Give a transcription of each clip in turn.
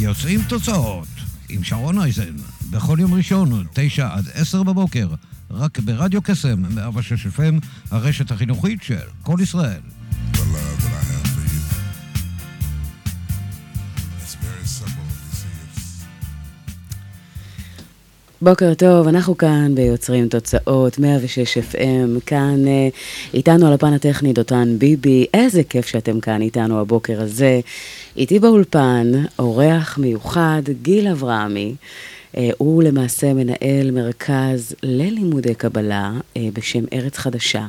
יוצאים תוצאות עם שרון אייזן, בכל יום ראשון, תשע עד עשר בבוקר, רק ברדיו קסם, 106 FM, הרשת החינוכית של כל ישראל. בוקר טוב, אנחנו כאן ביוצרים תוצאות, 106 FM, כאן אה, איתנו על הפן הטכני דותן ביבי, איזה כיף שאתם כאן איתנו הבוקר הזה. איתי באולפן, אורח מיוחד, גיל אברהמי. אה, הוא למעשה מנהל מרכז ללימודי קבלה אה, בשם ארץ חדשה.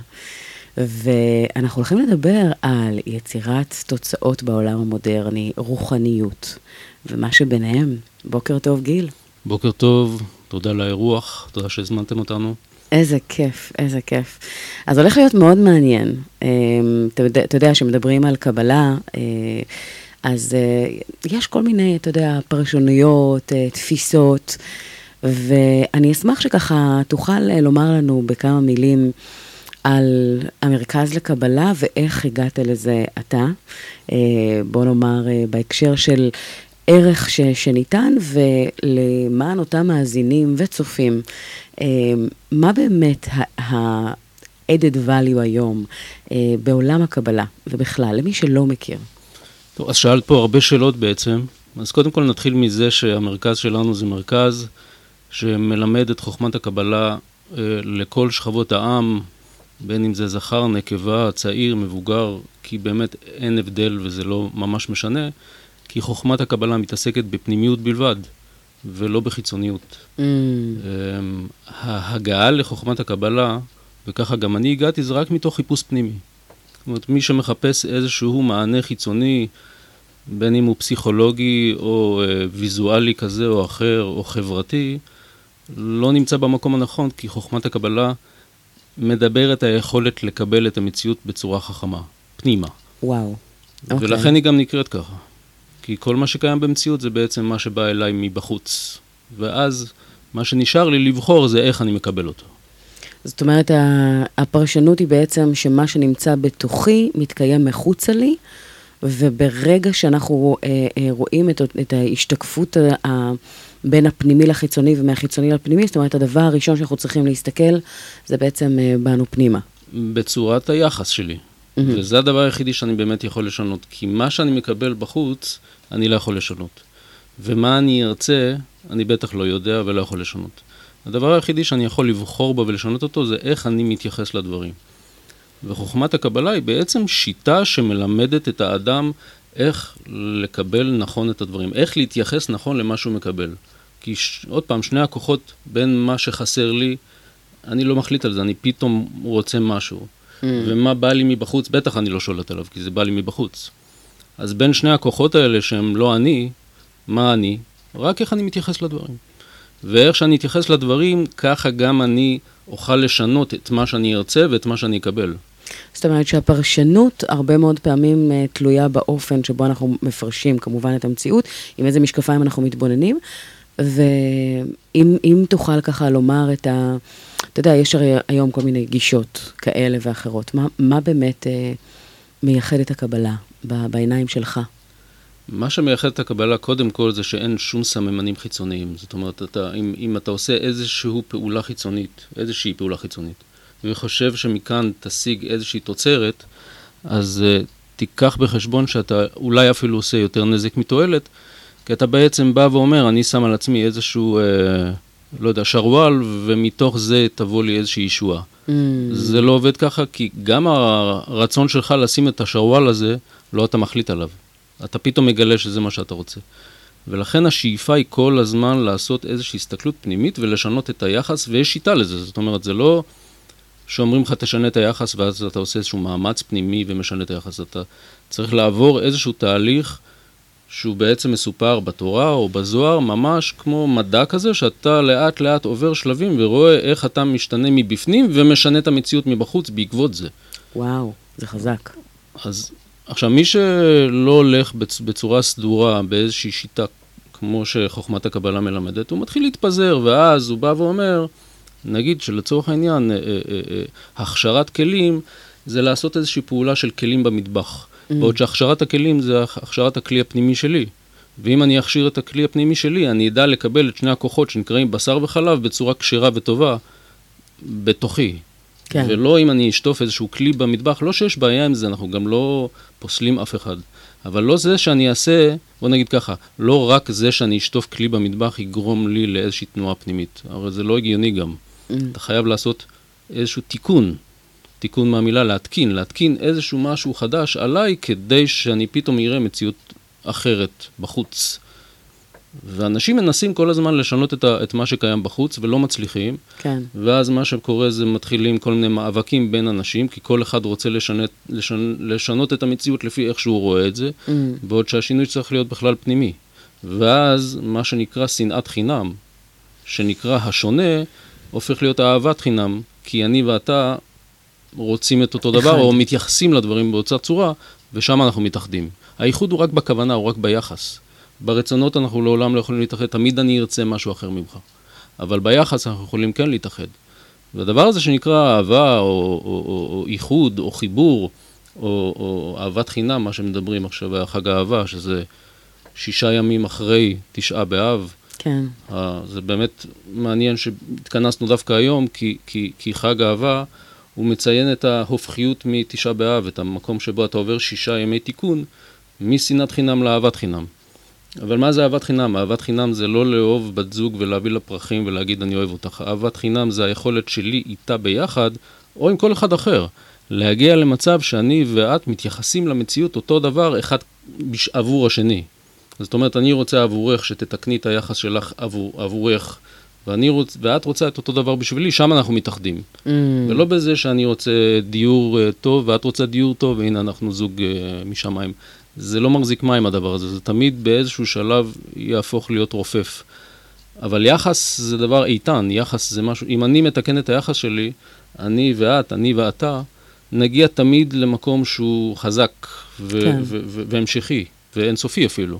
ואנחנו הולכים לדבר על יצירת תוצאות בעולם המודרני, רוחניות, ומה שביניהם. בוקר טוב, גיל. בוקר טוב, תודה על האירוח, תודה שהזמנתם אותנו. איזה כיף, איזה כיף. אז הולך להיות מאוד מעניין. אה, אתה יודע, אתה יודע שמדברים על קבלה, אה, אז אה, יש כל מיני, אתה יודע, פרשנויות, אה, תפיסות, ואני אשמח שככה תוכל לומר לנו בכמה מילים על המרכז לקבלה ואיך הגעת לזה אתה. בוא נאמר, בהקשר של ערך ש, שניתן, ולמען אותם מאזינים וצופים, אה, מה באמת ה-added value היום אה, בעולם הקבלה, ובכלל, למי שלא מכיר? טוב, אז שאלת פה הרבה שאלות בעצם. אז קודם כל נתחיל מזה שהמרכז שלנו זה מרכז שמלמד את חוכמת הקבלה אה, לכל שכבות העם, בין אם זה זכר, נקבה, צעיר, מבוגר, כי באמת אין הבדל וזה לא ממש משנה, כי חוכמת הקבלה מתעסקת בפנימיות בלבד, ולא בחיצוניות. Mm, אמ, ההגעה לחוכמת הקבלה, וככה גם אני הגעתי, זה רק מתוך חיפוש פנימי. זאת אומרת, מי שמחפש איזשהו מענה חיצוני, בין אם הוא פסיכולוגי או אה, ויזואלי כזה או אחר, או חברתי, לא נמצא במקום הנכון, כי חוכמת הקבלה מדברת היכולת לקבל את המציאות בצורה חכמה, פנימה. וואו. אוקיי. ולכן היא גם נקראת ככה. כי כל מה שקיים במציאות זה בעצם מה שבא אליי מבחוץ. ואז מה שנשאר לי לבחור זה איך אני מקבל אותו. זאת אומרת, הפרשנות היא בעצם שמה שנמצא בתוכי מתקיים מחוצה לי, וברגע שאנחנו אה, אה, רואים את, את ההשתקפות ה- ה- בין הפנימי לחיצוני ומהחיצוני לפנימי, זאת אומרת, הדבר הראשון שאנחנו צריכים להסתכל זה בעצם אה, בנו פנימה. בצורת היחס שלי. מהמם. וזה הדבר היחידי שאני באמת יכול לשנות. כי מה שאני מקבל בחוץ, אני לא יכול לשנות. ומה אני ארצה, אני בטח לא יודע ולא יכול לשנות. הדבר היחידי שאני יכול לבחור בו ולשנות אותו, זה איך אני מתייחס לדברים. וחוכמת הקבלה היא בעצם שיטה שמלמדת את האדם איך לקבל נכון את הדברים, איך להתייחס נכון למה שהוא מקבל. כי ש... עוד פעם, שני הכוחות בין מה שחסר לי, אני לא מחליט על זה, אני פתאום רוצה משהו. Mm. ומה בא לי מבחוץ, בטח אני לא שולט עליו, כי זה בא לי מבחוץ. אז בין שני הכוחות האלה שהם לא אני, מה אני? רק איך אני מתייחס לדברים. ואיך שאני אתייחס לדברים, ככה גם אני אוכל לשנות את מה שאני ארצה ואת מה שאני אקבל. זאת אומרת שהפרשנות הרבה מאוד פעמים אה, תלויה באופן שבו אנחנו מפרשים כמובן את המציאות, עם איזה משקפיים אנחנו מתבוננים, ואם אם תוכל ככה לומר את ה... אתה יודע, יש הרי היום כל מיני גישות כאלה ואחרות. מה, מה באמת אה, מייחד את הקבלה ב, בעיניים שלך? מה שמייחד את הקבלה קודם כל זה שאין שום סממנים חיצוניים. זאת אומרת, אתה, אם, אם אתה עושה איזושהי פעולה חיצונית, איזושהי פעולה חיצונית, וחושב שמכאן תשיג איזושהי תוצרת, אז uh, תיקח בחשבון שאתה אולי אפילו עושה יותר נזק מתועלת, כי אתה בעצם בא ואומר, אני שם על עצמי איזשהו, uh, לא יודע, שרוואל, ומתוך זה תבוא לי איזושהי ישועה. Mm, זה לא עובד ככה, כי גם הרצון שלך לשים את השרוואל הזה, לא אתה מחליט עליו. אתה פתאום מגלה שזה מה שאתה רוצה. ולכן השאיפה היא כל הזמן לעשות איזושהי הסתכלות פנימית ולשנות את היחס, ויש שיטה לזה. זאת אומרת, זה לא שאומרים לך תשנה את היחס ואז אתה עושה איזשהו מאמץ פנימי ומשנה את היחס. אתה צריך לעבור איזשהו תהליך שהוא בעצם מסופר בתורה או בזוהר, ממש כמו מדע כזה, שאתה לאט לאט עובר שלבים ורואה איך אתה משתנה מבפנים ומשנה את המציאות מבחוץ בעקבות זה. וואו, זה חזק. אז עכשיו, מי שלא הולך בצ- בצורה סדורה באיזושהי שיטה, כמו שחוכמת הקבלה מלמדת, הוא מתחיל להתפזר, ואז הוא בא ואומר, נגיד שלצורך העניין, אה, אה, אה, הכשרת כלים זה לעשות איזושהי פעולה של כלים במטבח. Mm. בעוד שהכשרת הכלים זה הכ- הכשרת הכלי הפנימי שלי. ואם אני אכשיר את הכלי הפנימי שלי, אני אדע לקבל את שני הכוחות שנקראים בשר וחלב בצורה כשרה וטובה בתוכי. כן. ולא אם אני אשטוף איזשהו כלי במטבח, לא שיש בעיה עם זה, אנחנו גם לא פוסלים אף אחד. אבל לא זה שאני אעשה, בוא נגיד ככה, לא רק זה שאני אשטוף כלי במטבח יגרום לי לאיזושהי תנועה פנימית. הרי זה לא הגיוני גם. Mm. אתה חייב לעשות איזשהו תיקון, תיקון מהמילה להתקין, להתקין איזשהו משהו חדש עליי כדי שאני פתאום אראה מציאות אחרת בחוץ. ואנשים מנסים כל הזמן לשנות את, ה, את מה שקיים בחוץ ולא מצליחים, כן. ואז מה שקורה זה מתחילים כל מיני מאבקים בין אנשים, כי כל אחד רוצה לשנת, לשנ, לשנות את המציאות לפי איך שהוא רואה את זה, Mm. בעוד שהשינוי צריך להיות בכלל פנימי. ואז מה שנקרא שנאת חינם, שנקרא השונה, הופך להיות אהבת חינם, כי אני ואתה רוצים את אותו אחד. דבר, או מתייחסים לדברים באותה צורה, ושם אנחנו מתאחדים. האיחוד הוא רק בכוונה, הוא רק ביחס. ברצונות אנחנו לעולם לא יכולים להתאחד, תמיד אני ארצה משהו אחר ממך. אבל ביחס אנחנו יכולים כן להתאחד. והדבר הזה שנקרא אהבה, או, או, או, או איחוד, או חיבור, או, או אהבת חינם, מה שמדברים עכשיו, החג האהבה, שזה שישה ימים אחרי תשעה באב, כן. זה באמת מעניין שהתכנסנו דווקא היום, כי, כי, כי חג אהבה, הוא מציין את ההופכיות מתשעה באב, את המקום שבו אתה עובר שישה ימי תיקון, משנאת חינם לאהבת חינם. אבל מה זה אהבת חינם? אהבת חינם זה לא לאהוב בת זוג ולהביא לה פרחים ולהגיד אני אוהב אותך. אהבת חינם זה היכולת שלי איתה ביחד, או עם כל אחד אחר. להגיע למצב שאני ואת מתייחסים למציאות אותו דבר אחד עבור השני. זאת אומרת, אני רוצה עבורך שתתקני את היחס שלך עבור, עבורך, ואני רוצ, ואת רוצה את אותו דבר בשבילי, שם אנחנו מתאחדים. Mm. ולא בזה שאני רוצה דיור אה, טוב ואת רוצה דיור טוב, והנה אנחנו זוג אה, משמיים. זה לא מחזיק מים הדבר הזה, זה תמיד באיזשהו שלב יהפוך להיות רופף. אבל יחס זה דבר איתן, יחס זה משהו, אם אני מתקן את היחס שלי, אני ואת, אני ואתה, נגיע תמיד למקום שהוא חזק ו- כן. ו- ו- והמשכי, ואינסופי אפילו.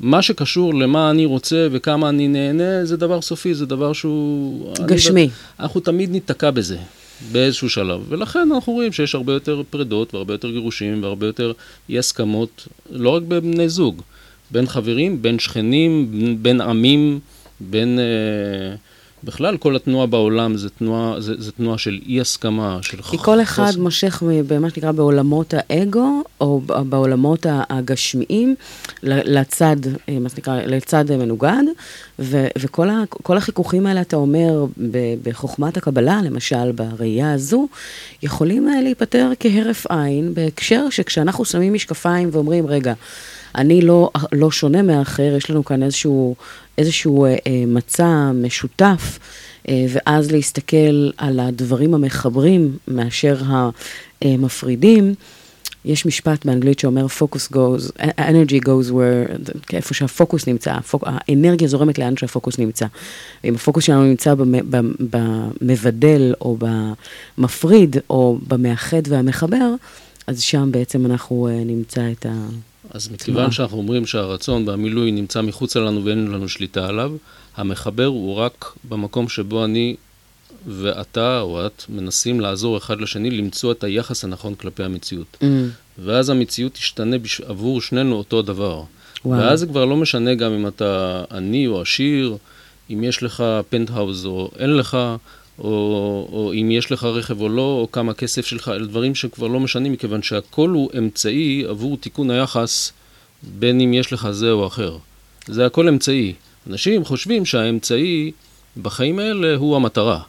מה שקשור למה אני רוצה וכמה אני נהנה, זה דבר סופי, זה דבר שהוא... אני גשמי. אנחנו תמיד ניתקע בזה באיזשהו שלב, ולכן אנחנו רואים שיש הרבה יותר פרידות והרבה יותר גירושים והרבה יותר אי הסכמות, לא רק בין בני זוג, בין חברים, בין שכנים, בין- בין עמים, בין... אה, בכלל, כל התנועה בעולם זה תנועה, זה, זה תנועה של אי הסכמה, של כי כל אחד חוסר- מושך במה שנקרא בעולמות האגו, או בעולמות הגשמיים, לצד, אה, מה שנקרא, לצד מנוגד, ו- וכל ה- כל החיכוכים האלה, אתה אומר, בחוכמת הקבלה, למשל, בראייה הזו, יכולים אה, להיפתר כהרף עין, בהקשר שכשאנחנו שמים משקפיים ואומרים, רגע, אני לא, לא שונה מהאחר, יש לנו כאן איזשהו, איזשהו אה, אה, מצע משותף, אה, ואז להסתכל על הדברים המחברים מאשר המפרידים. יש משפט באנגלית שאומר focus goes, energy goes where, איפה שהפוקוס נמצא, הפוק, האנרגיה זורמת לאן שהפוקוס נמצא. אם הפוקוס שלנו נמצא במ- במ- במבדל או במפריד או במאחד והמחבר, אז שם בעצם אנחנו אה, נמצא את ה... אז מכיוון שאנחנו אומרים שהרצון והמילוי נמצא מחוצה לנו ואין לנו שליטה עליו, המחבר הוא רק במקום שבו אני ואתה או את מנסים לעזור אחד לשני למצוא את היחס הנכון כלפי המציאות. Mm, ואז המציאות תשתנה בש... עבור שנינו אותו דבר. וואו. ואז זה כבר לא משנה גם אם אתה עני או עשיר, אם יש לך פנטהאוז או אין לך, או, או אם יש לך רכב או לא, או כמה כסף שלך, אלה דברים שכבר לא משנים, מכיוון שהכל הוא אמצעי עבור תיקון היחס, בין אם יש לך זה או אחר. זה הכל אמצעי. אנשים חושבים שהאמצעי בחיים האלה הוא המטרה.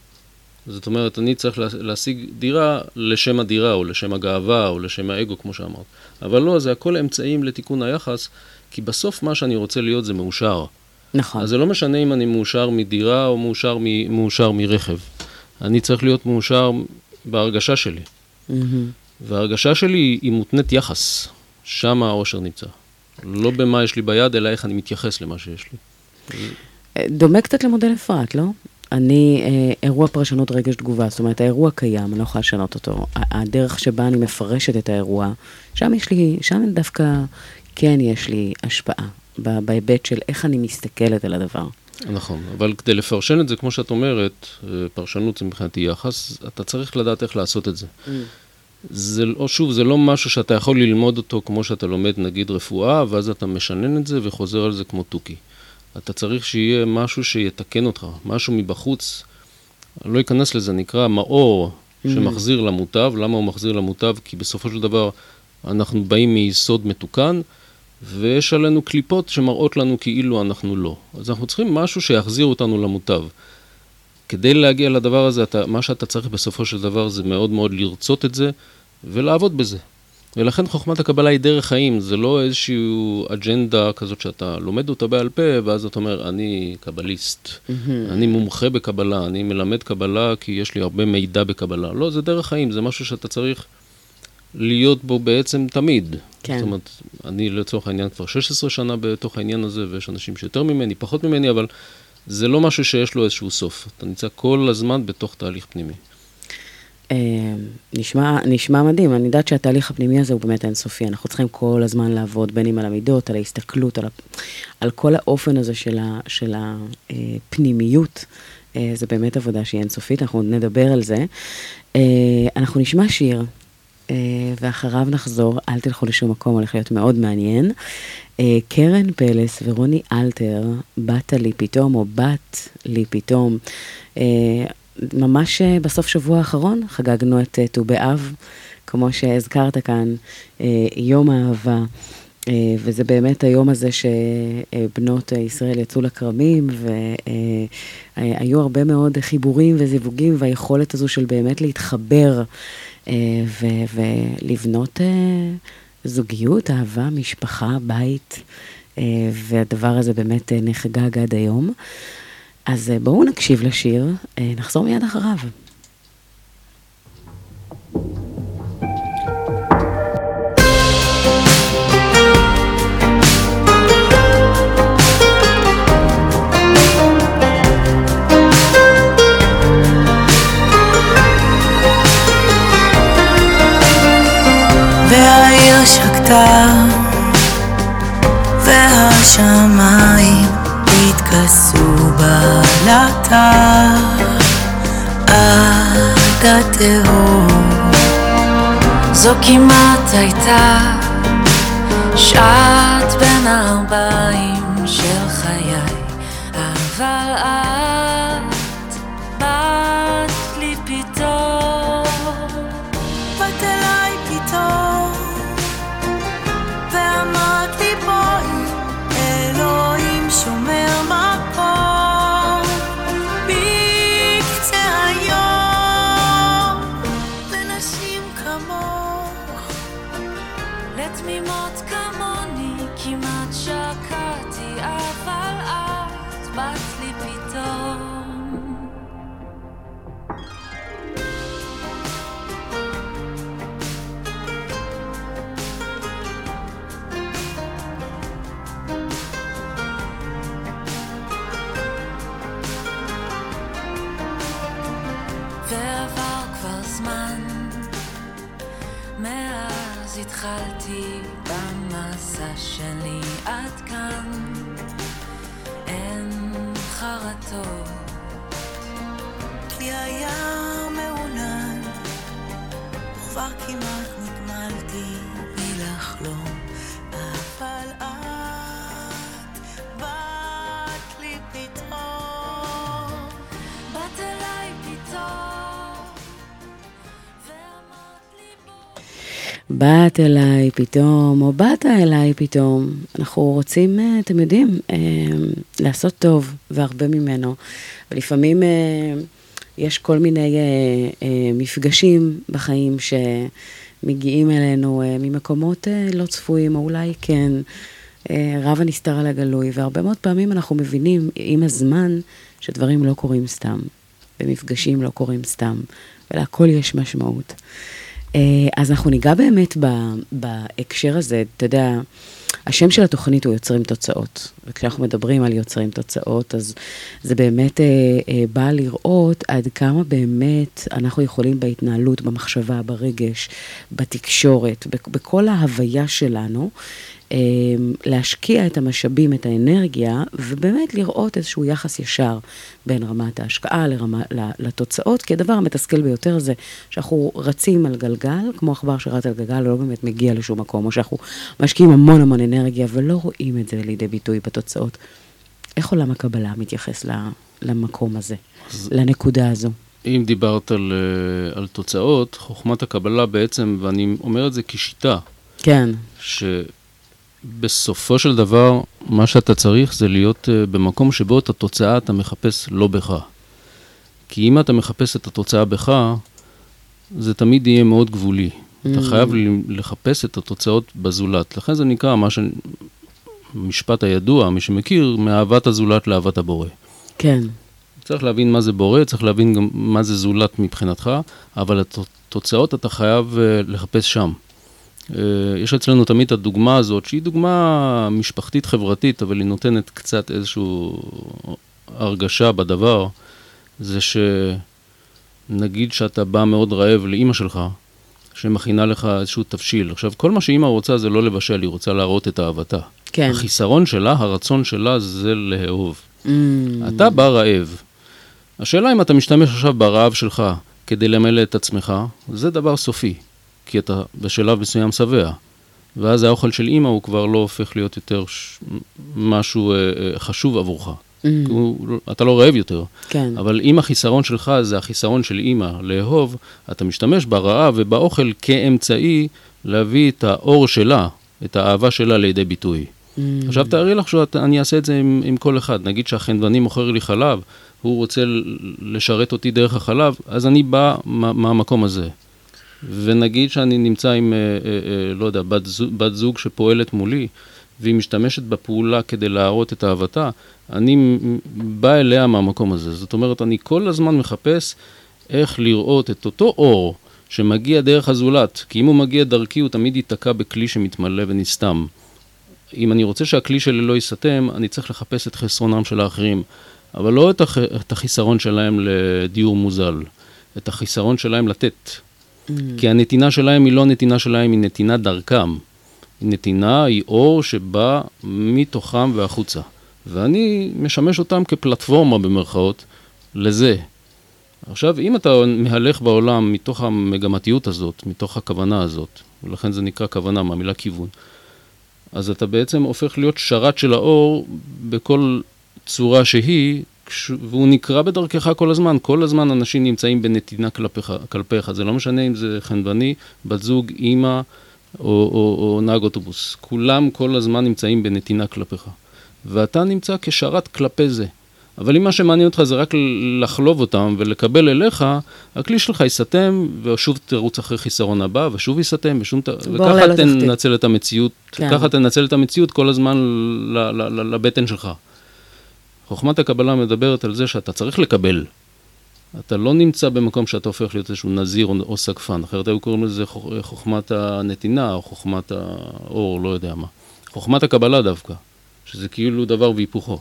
זאת אומרת, אני צריך לה- להשיג דירה לשם הדירה, או לשם הגאווה, או לשם האגו, כמו שאמרת. אבל לא, זה הכל אמצעים לתיקון היחס, כי בסוף מה שאני רוצה להיות זה מאושר. נכון. אז זה לא משנה אם אני מאושר מדירה או מאושר, מ- מאושר מרכב. אני צריך להיות מאושר בהרגשה שלי. מהמם. וההרגשה שלי היא מותנית יחס. שם האושר נמצא. לא במה יש לי ביד, אלא איך אני מתייחס למה שיש לי. דומה קצת למודל אפרת, לא? אני, אה, אירוע פרשנות רגש תגובה, זאת אומרת, האירוע קיים, אני לא יכולה לשנות אותו. הדרך שבה אני מפרשת את האירוע, שם יש לי, שם דווקא כן יש לי השפעה, בהיבט של איך אני מסתכלת על הדבר. נכון, אבל כדי לפרשן את זה, כמו שאת אומרת, אה, פרשנות זה מבחינתי יחס, אתה צריך לדעת איך לעשות את זה. זה לא, שוב, זה לא משהו שאתה יכול ללמוד אותו כמו שאתה לומד נגיד רפואה, ואז אתה משנן את זה וחוזר על זה כמו תוכי. אתה צריך שיהיה משהו שיתקן אותך, משהו מבחוץ. אני לא אכנס לזה, נקרא מאור שמחזיר למוטב. למה הוא מחזיר למוטב? כי בסופו של דבר אנחנו באים מיסוד מתוקן, ויש עלינו קליפות שמראות לנו כאילו אנחנו לא. אז אנחנו צריכים משהו שיחזיר אותנו למוטב. כדי להגיע לדבר הזה, אתה, מה שאתה צריך בסופו של דבר זה מאוד מאוד לרצות את זה ולעבוד בזה. ולכן חוכמת הקבלה היא דרך חיים, זה לא איזושהי אג'נדה כזאת שאתה לומד אותה בעל פה, ואז אתה אומר, אני קבליסט, mm-hmm. אני מומחה בקבלה, אני מלמד קבלה כי יש לי הרבה מידע בקבלה. לא, זה דרך חיים, זה משהו שאתה צריך להיות בו בעצם תמיד. כן. זאת אומרת, אני לצורך העניין כבר 16 שנה בתוך העניין הזה, ויש אנשים שיותר ממני, פחות ממני, אבל זה לא משהו שיש לו איזשהו סוף. אתה נמצא כל הזמן בתוך תהליך פנימי. אה, נשמע, נשמע מדהים, אני יודעת שהתהליך הפנימי הזה הוא באמת אינסופי, אנחנו צריכים כל הזמן לעבוד, בין אם על המידות, על ההסתכלות, על, ה, על כל האופן הזה של, ה, של הפנימיות, אה, זה באמת עבודה שהיא אינסופית, אנחנו נדבר על זה. אה, אנחנו נשמע שיר, ואחריו נחזור, אל תלכו לשום מקום, הולך להיות מאוד מעניין. קרן פלס ורוני אלתר, בת לי פתאום, או בת לי פתאום. ממש אה, בסוף שבוע האחרון חגגנו את אה, ט"ו באב, כמו שהזכרת כאן, אה, יום האהבה. וזה באמת היום הזה שבנות ישראל יצאו לכרמים, והיו הרבה מאוד חיבורים וזיווגים, והיכולת הזו של באמת להתחבר ולבנות זוגיות, אהבה, משפחה, בית, והדבר הזה באמת נחגג עד היום. אז אה, בואו נקשיב לשיר, אה, נחזור מיד אחריו. והעיר שקטה והשמיים התכסו בלטה. עד התהום. זו כמעט הייתה שעת בין הארבעים של חיי אבל את באת אליי פתאום, או באת אליי פתאום. אנחנו רוצים, אה, אתם יודעים, אה, לעשות טוב, והרבה ממנו. ולפעמים אה, יש כל מיני מפגשים בחיים שמגיעים אלינו ממקומות לא צפויים, או אולי כן, רב הנסתר על הגלוי, והרבה מאוד פעמים אנחנו מבינים עם הזמן שדברים לא קורים סתם, ומפגשים לא קורים סתם, ולהכל יש משמעות. אה, אז אנחנו ניגע באמת בהקשר הזה, אתה יודע, השם של התוכנית הוא יוצרים תוצאות. וכשאנחנו מדברים על יוצרים תוצאות, אז זה באמת אה, אה, בא לראות עד כמה באמת אנחנו יכולים בהתנהלות, במחשבה, ברגש, בתקשורת, בכ- בכל ההוויה שלנו, להשקיע את המשאבים, את האנרגיה, ובאמת לראות איזשהו יחס ישר בין רמת ההשקעה לרמה, לתוצאות, כי הדבר המתסכל ביותר זה שאנחנו רצים על גלגל, כמו עכבר שרץ על גלגל, ולא באמת מגיע לשום מקום, או שאנחנו משקיעים המון המון אנרגיה ולא רואים את זה לידי ביטוי בתוצאות. איך עולם הקבלה מתייחס למקום הזה, לנקודה הזו? אם דיברת על, אה, על תוצאות, חוכמת הקבלה בעצם, ואני אומר את זה כשיטה, כן. שבסופו של דבר, מה שאתה צריך זה להיות uh, במקום שבו את התוצאה אתה מחפש לא בך. כי אם אתה מחפש את התוצאה בך, זה תמיד יהיה מאוד גבולי. Mm. אתה חייב לחפש את התוצאות בזולת. לכן זה נקרא מה ש... המשפט הידוע, מי שמכיר, מאהבת הזולת לאהבת הבורא. כן. צריך להבין מה זה בורא, צריך להבין גם מה זה זולת מבחינתך, אבל התוצאות אתה חייב uh, לחפש שם. Uh, יש אצלנו תמיד את הדוגמה הזאת, שהיא דוגמה משפחתית חברתית, אבל היא נותנת קצת איזושהי הרגשה בדבר, זה שנגיד שאתה בא מאוד רעב לאימא שלך, שמכינה לך איזשהו תבשיל. עכשיו, כל מה שאימא רוצה זה לא לבשל, היא רוצה להראות את אהבתה. כן. החיסרון שלה, הרצון שלה זה לאהוב. Mm. אתה בא רעב. השאלה אם אתה משתמש עכשיו ברעב שלך כדי למלא את עצמך, זה דבר סופי, כי אתה בשלב מסוים שבע. ואז האוכל של אימא הוא כבר לא הופך להיות יותר ש... משהו אה, אה, חשוב עבורך. Mm. הוא, אתה לא רעב יותר. כן. אבל אם החיסרון שלך זה החיסרון של אימא לאהוב, אתה משתמש ברעב ובאוכל כאמצעי להביא את האור שלה, את האהבה שלה לידי ביטוי. Mm. עכשיו תארי לך שאני אעשה את זה עם, עם כל אחד. נגיד שהחנווני מוכר לי חלב, הוא רוצה לשרת אותי דרך החלב, אז אני בא מהמקום הזה. ונגיד שאני נמצא עם, אה, אה, אה, לא יודע, בת זוג, בת זוג שפועלת מולי, והיא משתמשת בפעולה כדי להראות את אהבתה, אני בא אליה מהמקום הזה. זאת אומרת, אני כל הזמן מחפש איך לראות את אותו אור שמגיע דרך הזולת, כי אם הוא מגיע דרכי, הוא תמיד ייתקע בכלי שמתמלא ונסתם. אם אני רוצה שהכלי שלי לא ייסתם, אני צריך לחפש את חסרונם של האחרים. אבל לא את, הח... את החיסרון שלהם לדיור מוזל, את החיסרון שלהם לתת. כי הנתינה שלהם היא לא נתינה שלהם, היא נתינה דרכם. נתינה היא אור שבא מתוכם והחוצה. ואני משמש אותם כפלטפורמה במרכאות לזה. עכשיו, אם אתה מהלך בעולם מתוך המגמתיות הזאת, מתוך הכוונה הזאת, ולכן זה נקרא כוונה מהמילה כיוון, אז אתה בעצם הופך להיות שרת של האור בכל צורה שהיא, והוא נקרא בדרכך כל הזמן. כל הזמן אנשים נמצאים בנתינה כלפיך. כלפיך. זה לא משנה אם זה חנווני, בת זוג, אימא או, או, או נהג אוטובוס. כולם כל הזמן נמצאים בנתינה כלפיך. ואתה נמצא כשרת כלפי זה. אבל אם מה שמעניין אותך זה רק לחלוב אותם ולקבל אליך, הכלי שלך ייסתם, ושוב תרוץ אחרי חיסרון הבא, ושוב ייסתם, ושום... וככה תנצל את המציאות, כן. ככה תנצל את המציאות כל הזמן לבטן שלך. חוכמת הקבלה מדברת על זה שאתה צריך לקבל. אתה לא נמצא במקום שאתה הופך להיות איזשהו נזיר או, סגפן, אחרת היו קוראים לזה חוכמת הנתינה או חוכמת האור, לא יודע מה. חוכמת הקבלה דווקא, שזה כאילו דבר והיפוכו.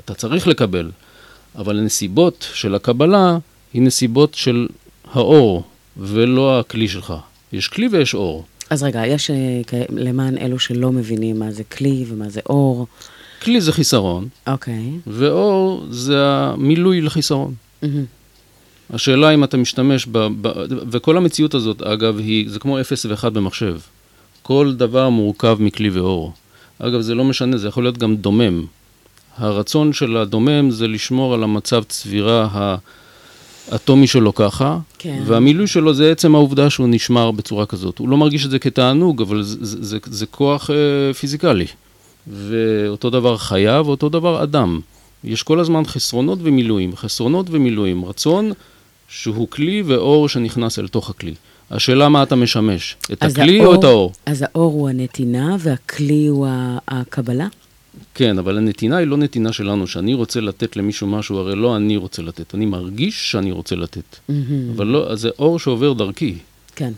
אתה צריך לקבל, אבל הנסיבות של הקבלה היא נסיבות של האור, ולא הכלי שלך. יש כלי ויש אור. אז רגע, יש אה, למען אלו שלא מבינים מה זה כלי ומה זה אור. כלי זה חיסרון, אוקיי. ואור זה המילוי לחיסרון. השאלה אם אתה משתמש ב... ב וכל המציאות הזאת, אגב, היא, זה כמו 0 ו-1 במחשב. כל דבר מורכב מכלי ואור. אגב, זה לא משנה, זה יכול להיות גם דומם. הרצון של הדומם זה לשמור על המצב צבירה האטומי שלו ככה, כן. והמילוי שלו זה עצם העובדה שהוא נשמר בצורה כזאת. הוא לא מרגיש את זה כתענוג, אבל זה, זה, זה, זה כוח אה, פיזיקלי. ואותו דבר חיה ואותו דבר אדם. יש כל הזמן חסרונות ומילואים, חסרונות ומילואים, רצון שהוא כלי ואור שנכנס אל תוך הכלי. השאלה מה אתה משמש, את הכלי האור, או את האור? אז האור הוא הנתינה והכלי הוא הקבלה? כן, אבל הנתינה היא לא נתינה שלנו, שאני רוצה לתת למישהו משהו, הרי לא אני רוצה לתת, אני מרגיש שאני רוצה לתת. Mm-hmm. אבל לא, זה אור שעובר דרכי. כן.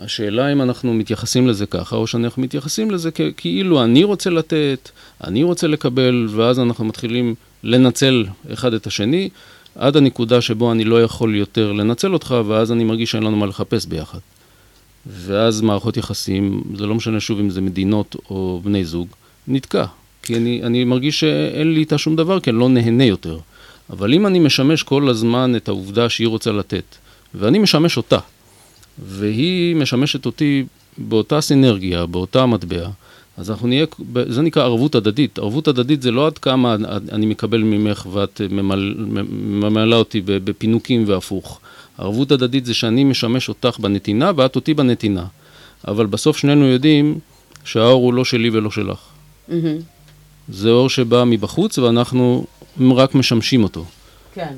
השאלה אם אנחנו מתייחסים לזה ככה, או שאנחנו מתייחסים לזה כאילו אני רוצה לתת, אני רוצה לקבל, ואז אנחנו מתחילים לנצל אחד את השני, עד הנקודה שבו אני לא יכול יותר לנצל אותך, ואז אני מרגיש שאין לנו מה לחפש ביחד. ואז מערכות יחסים, זה לא משנה שוב אם זה מדינות או בני זוג, נתקע. כי אני, אני מרגיש שאין לי איתה שום דבר, כי אני לא נהנה יותר. אבל אם אני משמש כל הזמן את העובדה שהיא רוצה לתת, ואני משמש אותה, והיא משמשת אותי באותה סינרגיה, באותה מטבע, אז אנחנו נהיה, זה נקרא ערבות הדדית. ערבות הדדית זה לא עד כמה אני מקבל ממך ואת ממלאה אותי בפינוקים והפוך. ערבות הדדית זה שאני משמש אותך בנתינה ואת אותי בנתינה. אבל בסוף שנינו יודעים שהאור הוא לא שלי ולא שלך. Mm-hmm. זה אור שבא מבחוץ ואנחנו רק משמשים אותו. כן.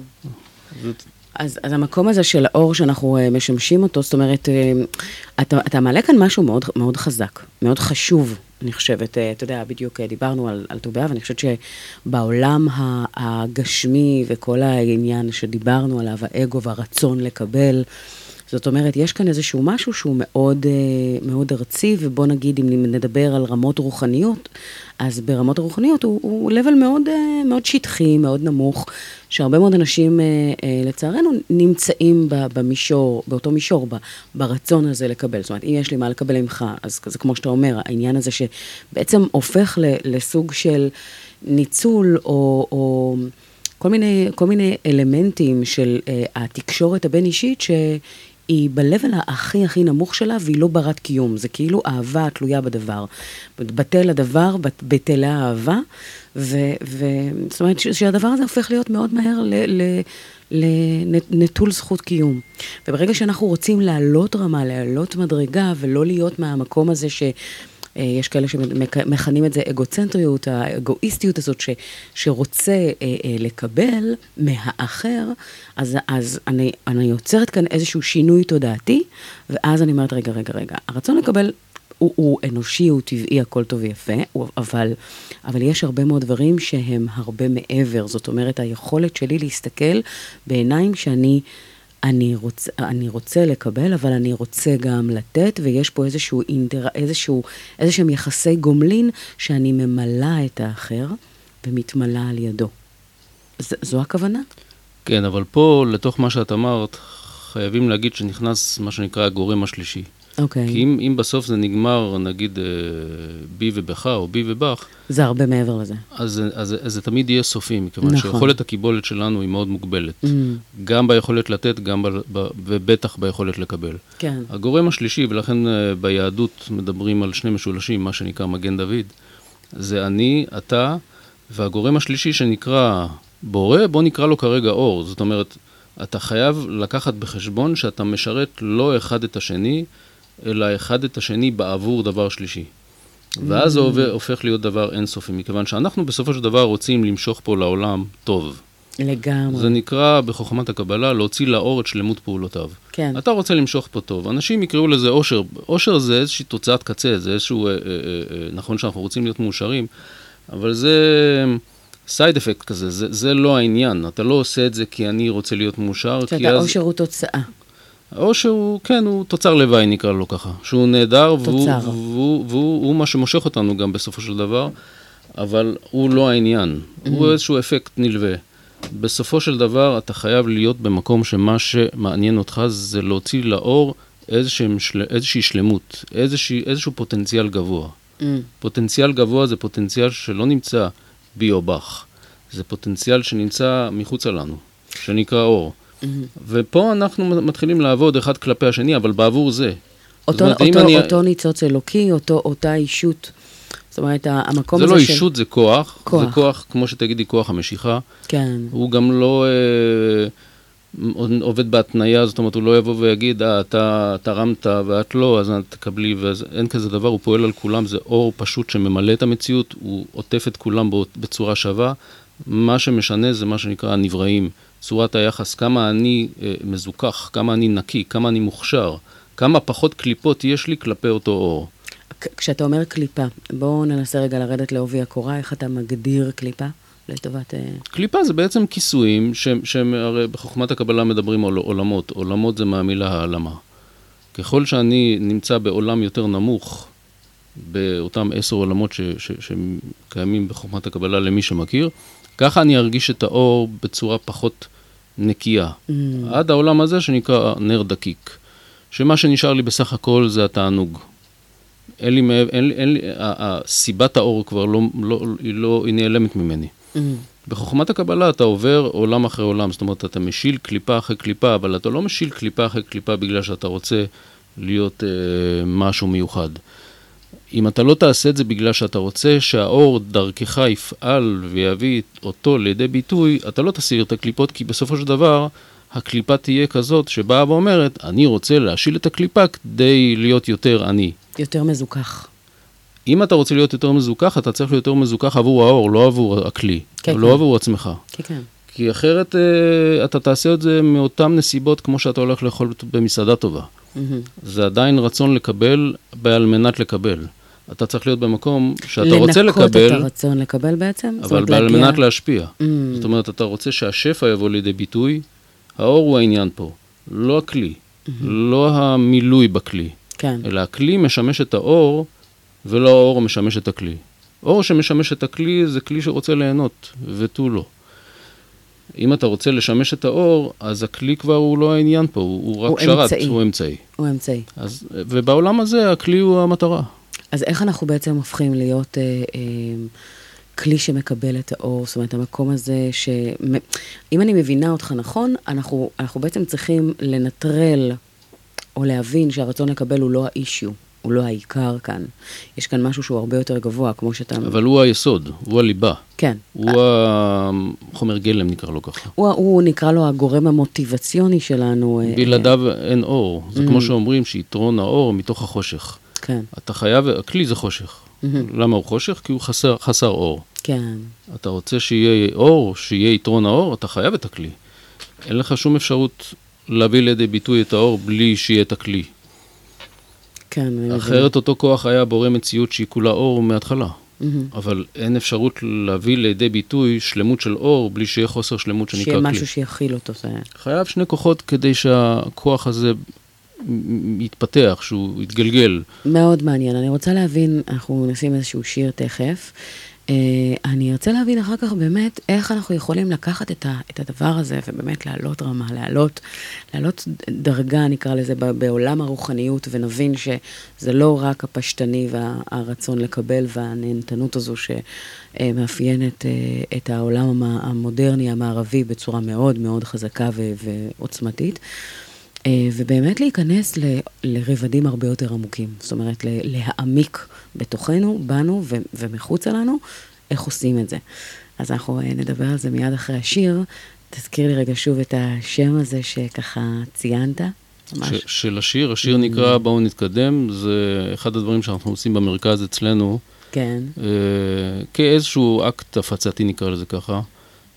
זאת... אז, אז המקום הזה של האור שאנחנו uh, משמשים אותו, זאת אומרת, uh, אתה, אתה מעלה כאן משהו מאוד, מאוד חזק, מאוד חשוב, אני חושבת. Uh, אתה יודע, בדיוק דיברנו על, על ט"ו באב, ואני חושבת שבעולם הגשמי וכל העניין שדיברנו עליו, האגו והרצון לקבל, זאת אומרת, יש כאן איזשהו משהו שהוא מאוד, מאוד ארצי, ובוא נגיד, אם נדבר על רמות רוחניות, אז ברמות הרוחניות הוא, הוא level מאוד, מאוד שטחי, מאוד נמוך, שהרבה מאוד אנשים, לצערנו, נמצאים במישור, באותו מישור, ברצון הזה לקבל. זאת אומרת, אם יש לי מה לקבל ממך, אז זה כמו שאתה אומר, העניין הזה שבעצם הופך לסוג של ניצול, או... או כל מיני, כל מיני אלמנטים של uh, התקשורת הבין-אישית. היא ב-level הכי הכי נמוך שלה, והיא לא ברת קיום. זה כאילו אהבה תלויה בדבר. בטל הדבר, בטלה האהבה, וזאת אומרת שהדבר הזה הופך להיות מאוד מהר לנטול זכות קיום. וברגע שאנחנו רוצים לעלות רמה, לעלות מדרגה, ולא להיות מהמקום הזה ש... אה, יש כאלה שמכנים את זה אגוצנטריות, האגואיסטיות הזאת ש, שרוצה אה, אה, לקבל מהאחר, אז, אז אני, אני יוצרת כאן איזשהו שינוי תודעתי, ואז אני אומרת, רגע, רגע, רגע, הרצון לקבל הוא, הוא אנושי, הוא טבעי, הכל טוב ויפה, אבל, אבל יש הרבה מאוד דברים שהם הרבה מעבר. זאת אומרת, היכולת שלי להסתכל בעיניים שאני... אני רוצה, אני רוצה לקבל, אבל אני רוצה גם לתת, ויש פה איזשהו אינטר... איזשהו, איזשהם יחסי גומלין שאני ממלאה את האחר ומתמלאה על ידו. ז, זו הכוונה? כן, אבל פה, לתוך מה שאת אמרת, חייבים להגיד שנכנס מה שנקרא הגורם השלישי. אוקיי. כי אם, אם בסוף זה נגמר, נגיד, אה, בי ובך או בי ובך... זה הרבה מעבר לזה. אז, אז, אז זה תמיד יהיה סופי, מכיוון נכון. שיכולת הקיבולת שלנו היא מאוד מוגבלת. Mm. גם ביכולת לתת, גם ב, ב, ובטח ביכולת לקבל. כן. הגורם השלישי, ולכן אה, ביהדות מדברים על שני משולשים, מה שנקרא מגן דוד, זה אני, אתה, והגורם השלישי שנקרא בורא, בוא נקרא לו כרגע אור. זאת אומרת, אתה חייב לקחת בחשבון שאתה משרת לא אחד את השני, אלא אחד את השני בעבור דבר שלישי. ואז זה mm. הופך להיות דבר אינסופי, מכיוון שאנחנו בסופו של דבר רוצים למשוך פה לעולם טוב. לגמרי. זה נקרא בחוכמת הקבלה להוציא לאור את שלמות פעולותיו. כן. אתה רוצה למשוך פה טוב. אנשים יקראו לזה אושר. אושר זה איזושהי תוצאת קצה, זה איזשהו, אה, אה, אה, נכון שאנחנו רוצים להיות מאושרים, אבל זה סייד אפקט כזה, זה, זה לא העניין. אתה לא עושה את זה כי אני רוצה להיות מאושר, כי אז... האושר הוא תוצאה. או שהוא, כן, הוא תוצר לוואי נקרא לו ככה. שהוא נהדר, והוא, והוא, והוא, מה שמושך אותנו גם בסופו של דבר, אבל הוא לא העניין. Mm-hmm. הוא איזשהו אפקט נלווה. בסופו של דבר אתה חייב להיות במקום שמה שמעניין אותך זה להוציא לאור של... איזושהי שלמות, איזושהי, איזשהו פוטנציאל גבוה. Mm. פוטנציאל גבוה זה פוטנציאל שלא נמצא בי או בך, זה פוטנציאל שנמצא מחוצה לנו, שנקרא אור. ופה אנחנו מתחילים לעבוד אחד כלפי השני, אבל בעבור זה. אותו, אומרת, אותו, אני... אותו ניצוץ אלוקי, אותו, אותה אישות. זאת אומרת, המקום הזה של... זה לא אישות, זה כוח. כוח. זה כוח, כמו שתגידי, כוח המשיכה. כן. הוא גם לא אה, עובד בהתניה, זאת אומרת, הוא לא יבוא ויגיד, אה, אתה תרמת ואת לא, אז תקבלי, ואין כזה דבר, הוא פועל על כולם, זה אור פשוט שממלא את המציאות, הוא עוטף את כולם בצורה שווה. מה שמשנה זה מה שנקרא הנבראים. צורת היחס, כמה אני אה, מזוכח, כמה אני נקי, כמה אני מוכשר, כמה פחות קליפות יש לי כלפי אותו אור. כשאתה אומר קליפה, בואו ננסה רגע לרדת לעובי הקורה, איך אתה מגדיר קליפה? לטובת... אה, קליפה זה בעצם כיסויים, שהם הרי בחוכמת הקבלה מדברים על עולמות. עולמות זה מהמילה העלמה. ככל שאני נמצא בעולם יותר נמוך, באותם עשר עולמות שקיימים בחוכמת הקבלה למי שמכיר, ככה אני ארגיש את האור בצורה פחות נקייה. Mm. עד העולם הזה שנקרא נר דקיק. שמה שנשאר לי בסך הכל זה התענוג. אין לי, אין לי, אין לי, סיבת האור כבר לא, לא, היא לא, היא נעלמת ממני. Mm. בחוכמת הקבלה אתה עובר עולם אחרי עולם, זאת אומרת, אתה משיל קליפה אחרי קליפה, אבל אתה לא משיל קליפה אחרי קליפה בגלל שאתה רוצה להיות אה, משהו מיוחד. אם אתה לא תעשה את זה בגלל שאתה רוצה שהאור דרכך יפעל ויביא אותו לידי ביטוי, אתה לא תסיר את הקליפות, כי בסופו של דבר הקליפה תהיה כזאת שבאה ואומרת, אני רוצה להשיל את הקליפה כדי להיות יותר אני. יותר מזוכח. אם אתה רוצה להיות יותר מזוכח, אתה צריך להיות יותר מזוכח עבור האור, לא עבור הכלי, כן, לא כן. עבור עצמך. כן, כן. כי אחרת אה, אתה תעשה את זה מאותן נסיבות כמו שאתה הולך לאכול במסעדה טובה. מהמם. זה עדיין רצון לקבל על מנת לקבל. אתה צריך להיות במקום שאתה רוצה לנקות את לקבל, הרצון לקבל בעצם? אבל על להגיע- מנת להשפיע. Mm. זאת אומרת, אתה רוצה שהשפע יבוא לידי ביטוי, האור הוא העניין פה, לא הכלי, לא המילוי בכלי, כן. אלא הכלי משמש את האור, ולא האור משמש את הכלי. אור שמשמש את הכלי זה כלי שרוצה ליהנות, ותו לא. אם אתה רוצה לשמש את האור, אז הכלי כבר הוא לא העניין פה, הוא, הוא רק הוא שרת, אמצעי. הוא אמצעי. הוא אמצעי. אז, ובעולם הזה הכלי הוא המטרה. אז איך אנחנו בעצם הופכים להיות אה, אה, כלי שמקבל את האור? זאת אומרת, המקום הזה ש... אם אני מבינה אותך נכון, אנחנו, אנחנו בעצם צריכים לנטרל או להבין שהרצון לקבל הוא לא האישיו, הוא לא העיקר כאן. יש כאן משהו שהוא הרבה יותר גבוה, כמו שאתה... אבל הוא היסוד, הוא הליבה. כן. הוא החומר גלם נקרא לו ככה. הוא, הוא נקרא לו הגורם המוטיבציוני שלנו. אה, בלעדיו אין אור. זה Mm. כמו שאומרים שיתרון האור מתוך החושך. כן, אתה חייב, הכלי זה חושך. למה הוא חושך? כי הוא חסר, חסר אור. כן. אתה רוצה שיהיה אור, שיהיה יתרון האור, אתה חייב את הכלי. אין לך שום אפשרות להביא לידי ביטוי את האור בלי שיהיה את הכלי. כן, אני מבינה. אחרת אותו כוח היה בורא מציאות שהיא כולה אור מההתחלה. אבל אין אפשרות להביא לידי ביטוי שלמות של אור בלי שיהיה חוסר שלמות שנקרא שיהיה כלי. משהו שיכיל אותו. זה... חייב שני כוחות כדי שהכוח הזה יתפתח, שהוא יתגלגל. מאוד מעניין. אני רוצה להבין, אנחנו נשים איזשהו שיר תכף. Uh, אני ארצה להבין אחר כך באמת איך אנחנו יכולים לקחת את, ה, את הדבר הזה ובאמת להעלות רמה, להעלות, להעלות דרגה, נקרא לזה, בעולם הרוחניות, ונבין שזה לא רק הפשטני והרצון לקבל והנהנתנות הזו שמאפיינת uh, את העולם המ- המודרני, המערבי, בצורה מאוד מאוד חזקה ועוצמתית. אה, ובאמת להיכנס ל- לרבדים הרבה יותר עמוקים. זאת אומרת, להעמיק בתוכנו, בנו ו- ומחוצה לנו, איך עושים את זה. אז אנחנו אה, נדבר על זה מיד אחרי השיר. תזכיר לי רגע שוב את השם הזה שככה ציינת. ממש. ש- של השיר, השיר נקרא בואו נתקדם, זה אחד הדברים שאנחנו עושים במרכז אצלנו, כן, אה, כאיזשהו אקט הפצתי נקרא לזה ככה,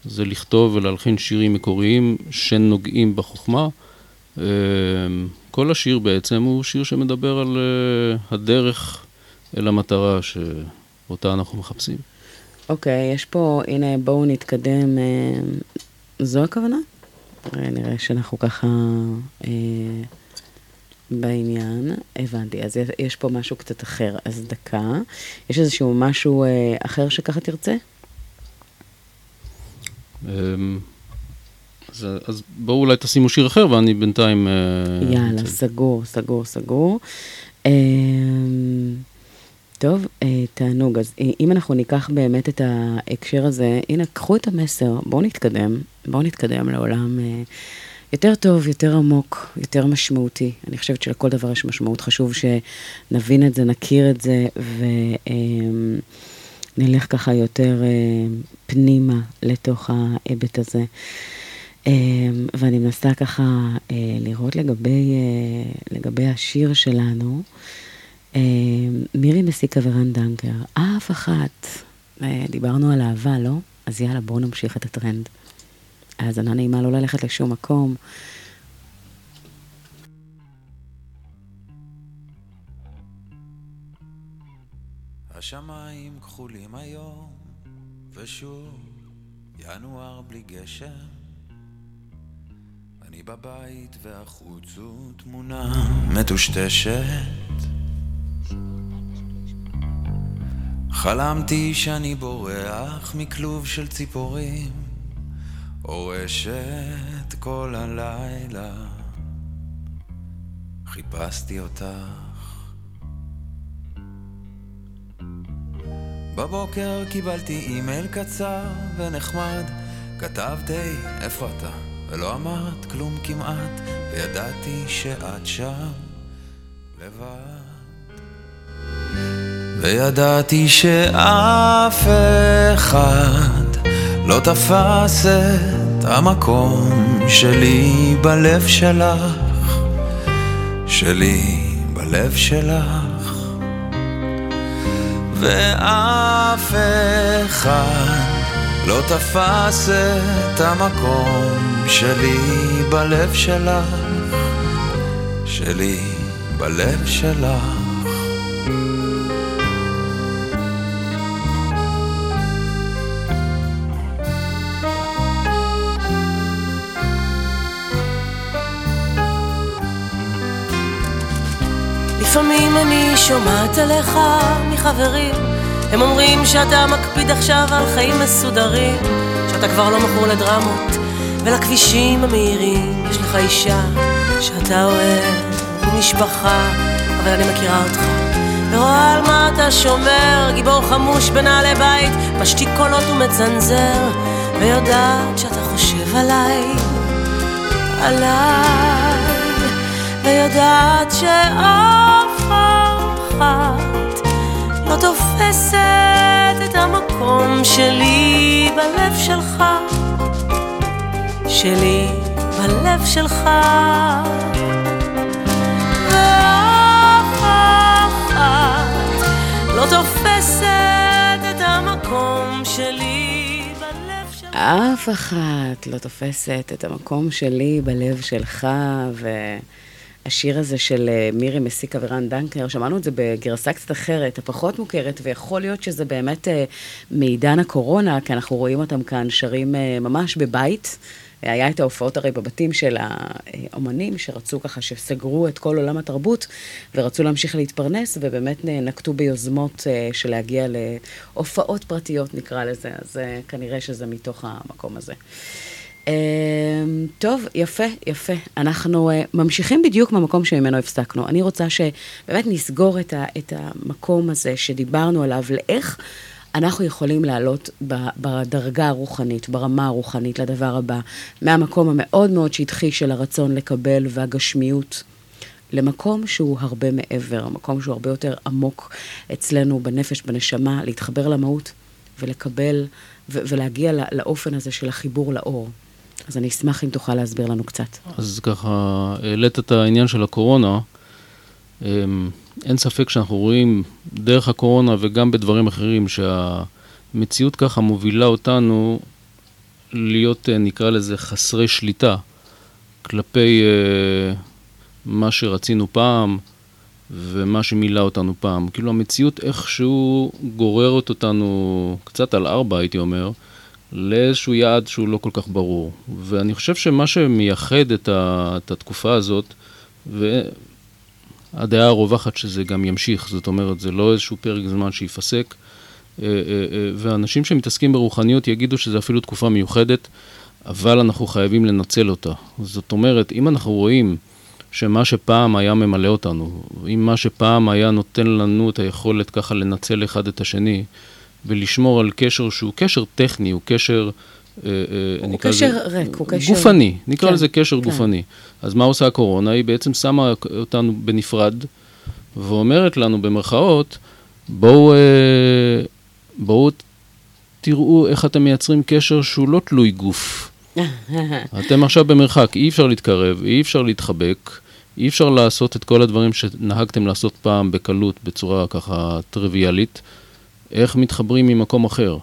זה לכתוב ולהלחין שירים מקוריים שנוגעים בחוכמה. אה, כל השיר בעצם הוא שיר שמדבר על אה, הדרך אל המטרה שאותה אנחנו מחפשים. אוקיי, יש פה, הנה, בואו נתקדם. אה, זו הכוונה? אה, נראה שאנחנו ככה אה, בעניין. הבנתי, אז יש- יש פה משהו קצת אחר. אז דקה. יש איזשהו משהו אה, אחר שככה תרצה? אמ, אז, אז בואו אולי תשימו שיר אחר ואני בינתיים... אה, יאללה, סגור, סגור, סגור. אה, טוב, אה, תענוג. אז אה, אם אנחנו ניקח באמת את ההקשר הזה, הנה, קחו את המסר, בואו נתקדם, בואו נתקדם לעולם יותר טוב, יותר עמוק, יותר משמעותי. אני חושבת שלכל דבר יש משמעות, חשוב שנבין את זה, נכיר את זה, ונלך ככה יותר פנימה לתוך ההיבט הזה. אה, ואני מנסה ככה אה, לראות לגבי, אה, לגבי השיר שלנו. אה, מירי מסיקה ורן דנקר, אף אחת. אה, דיברנו על אהבה, לא? אז יאללה, בואו נמשיך את הטרנד. האזנה נעימה לא ללכת לשום מקום. השמיים כחולים היום, ושוב ינואר בלי גשם. אני בבית והחוץ הוא תמונה מטושטשת. חלמתי שאני בורח מכלוב של ציפורים, אורשת כל הלילה. חיפשתי אותך. בבוקר קיבלתי אימייל קצר ונחמד, כתבת היי, איפה אתה? ולא אמרת כלום כמעט, וידעתי שאת שם לבד. וידעתי שאף אחד לא תפס את המקום שלי בלב שלך, שלי בלב שלך. ואף אחד לא תפס את המקום שלי בלב שלך, שלי בלב שלך. לפעמים אני שומעת עליך מחברים הם אומרים שאתה מקפיד עכשיו על חיים מסודרים שאתה כבר לא מכור לדרמות ולכבישים המהירים. יש לך אישה שאתה אוהב ומשפחה אבל אני מכירה אותך. ורואה על מה אתה שומר גיבור חמוש בנעלי בית משתיק קולות ומצנזר ויודעת שאתה חושב עליי עליי ויודעת שאף תופסת את המקום שלי בלב שלך, שלי בלב שלך. ואף אחת לא תופסת את המקום שלי. אף אחת לא תופסת את המקום שלי בלב שלך, ו... השיר הזה של אה, מירי מסיקה ורן דנקר, שמענו את זה בגרסה קצת אחרת, הפחות מוכרת, ויכול להיות שזה באמת אה, מעידן הקורונה, כי אנחנו רואים אותם כאן שרים אה, ממש בבית. היה את ההופעות הרי בבתים של האומנים שרצו ככה, שסגרו את כל עולם התרבות ורצו להמשיך להתפרנס, ובאמת נקטו ביוזמות של להגיע להופעות פרטיות נקרא לזה, אז כנראה שזה מתוך המקום הזה. Uh, טוב, יפה, יפה. אנחנו uh, ממשיכים בדיוק מהמקום שממנו הפסקנו. אני רוצה שבאמת נסגור את, ה, את המקום הזה שדיברנו עליו, לאיך אנחנו יכולים לעלות בדרגה הרוחנית, ברמה הרוחנית לדבר הבא, מהמקום המאוד מאוד שטחי של הרצון לקבל והגשמיות. למקום שהוא הרבה מעבר, מקום שהוא הרבה יותר עמוק אצלנו בנפש, בנשמה, להתחבר למהות ולקבל ו- ולהגיע לאופן הזה של החיבור לאור. אז אני אשמח אם תוכל להסביר לנו קצת. אז ככה, העלית את העניין של הקורונה. אמ, אין ספק שאנחנו רואים דרך הקורונה וגם בדברים אחרים שהמציאות ככה מובילה אותנו להיות, אה, נקרא לזה, חסרי שליטה כלפי uh, מה שרצינו פעם ומה שמילא אותנו פעם. כאילו המציאות איכשהו גוררת אותנו קצת על ארבע, הייתי אומר. לאיזשהו יעד שהוא לא כל כך ברור. ואני חושב שמה שמייחד את, ה, את התקופה הזאת, והדעה הרווחת שזה גם ימשיך, זאת אומרת, זה לא איזשהו פרק זמן שיפסק, אה, אה, אה, ואנשים שמתעסקים ברוחניות יגידו שזו אפילו תקופה מיוחדת, אבל אנחנו חייבים לנצל אותה. זאת אומרת, אם אנחנו רואים שמה שפעם היה ממלא אותנו, אם מה שפעם היה נותן לנו את היכולת ככה לנצל אחד את השני, ולשמור על קשר שהוא קשר טכני, הוא קשר... אה, אה, הוא קשר זה, ריק, הוא קשר... גופני, נקרא כן, לזה קשר כן. גופני. אז מה עושה הקורונה? היא בעצם שמה אותנו בנפרד, ואומרת לנו במרכאות, בואו, אה, בואו תראו איך אתם מייצרים קשר שהוא לא תלוי גוף. אתם עכשיו במרחק, אי אפשר להתקרב, אי אפשר להתחבק, אי אפשר לעשות את כל הדברים שנהגתם לעשות פעם בקלות, בצורה ככה טריוויאלית. איך מתחברים ממקום אחר.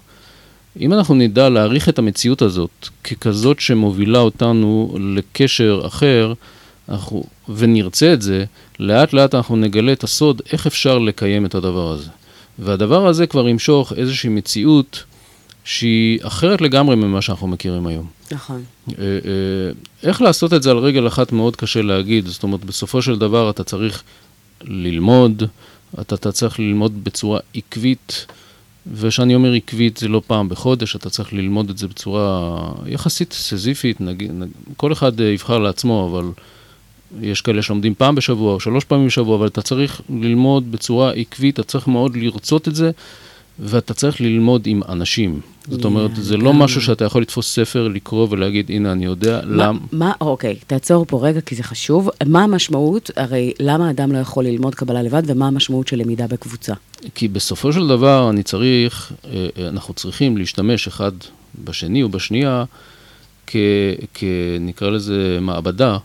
אם אנחנו נדע להעריך את המציאות הזאת ככזאת שמובילה אותנו לקשר אחר, אנחנו, ונרצה את זה, לאט לאט אנחנו נגלה את הסוד איך אפשר לקיים את הדבר הזה. והדבר הזה כבר ימשוך איזושהי מציאות שהיא אחרת לגמרי ממה שאנחנו מכירים היום. נכון. אה, אה, איך לעשות את זה על רגל אחת מאוד קשה להגיד, זאת אומרת, בסופו של דבר אתה צריך ללמוד, אתה, אתה צריך ללמוד בצורה עקבית, וכשאני אומר עקבית זה לא פעם בחודש, אתה צריך ללמוד את זה בצורה יחסית סזיפית, נגיד, נג... כל אחד אה, יבחר לעצמו, אבל יש כאלה שלומדים פעם בשבוע או שלוש פעמים בשבוע, אבל אתה צריך ללמוד בצורה עקבית, אתה צריך מאוד לרצות את זה, ואתה צריך ללמוד עם אנשים. זאת אומרת, זה לא גם- משהו שאתה יכול לתפוס ספר, לקרוא ולהגיד, הנה, אני יודע, מה, למה... מה, אוקיי, תעצור פה רגע, כי זה חשוב. מה המשמעות, הרי למה אדם לא יכול ללמוד קבלה לבד, ומה המשמעות של למידה בקבוצה? כי בסופו של דבר אני צריך, אה, אה, אנחנו צריכים להשתמש אחד בשני או בשנייה כ... כ... נקרא לזה מעבדה,